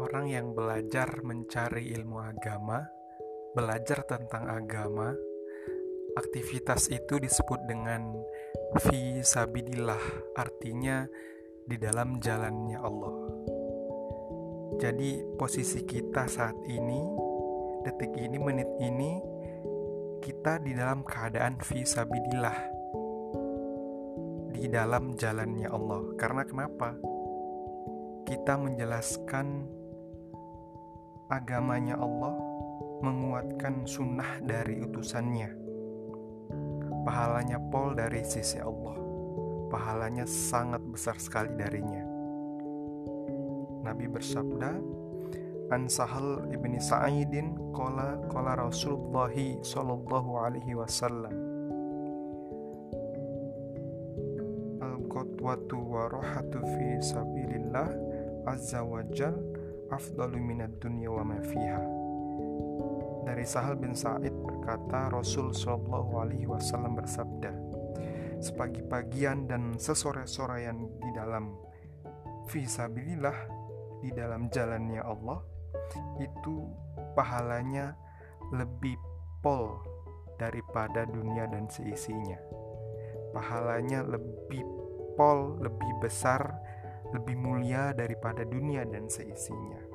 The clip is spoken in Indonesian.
orang yang belajar mencari ilmu agama, belajar tentang agama, aktivitas itu disebut dengan fi sabidillah, artinya di dalam jalannya Allah. Jadi posisi kita saat ini, detik ini, menit ini, kita di dalam keadaan fi sabidillah, di dalam jalannya Allah. Karena kenapa? Kita menjelaskan agamanya Allah, menguatkan sunnah dari utusannya. Pahalanya pol dari sisi Allah. Pahalanya sangat besar sekali darinya. Nabi bersabda, An Sahal ibni Sa'idin Kola Kola Rasulullah Sallallahu alaihi wasallam Al-Qatwatu wa rohatu fi sabilillah Azza wa Jal Afdalu minad dunya wa ma fiha Dari Sahal bin Sa'id berkata Rasul Sallallahu alaihi wasallam bersabda Sepagi-pagian dan sesore-sorean di dalam Fisabilillah Di dalam jalannya Allah Itu pahalanya lebih pol daripada dunia dan seisinya. Pahalanya lebih pol, lebih besar, lebih mulia daripada dunia dan seisinya.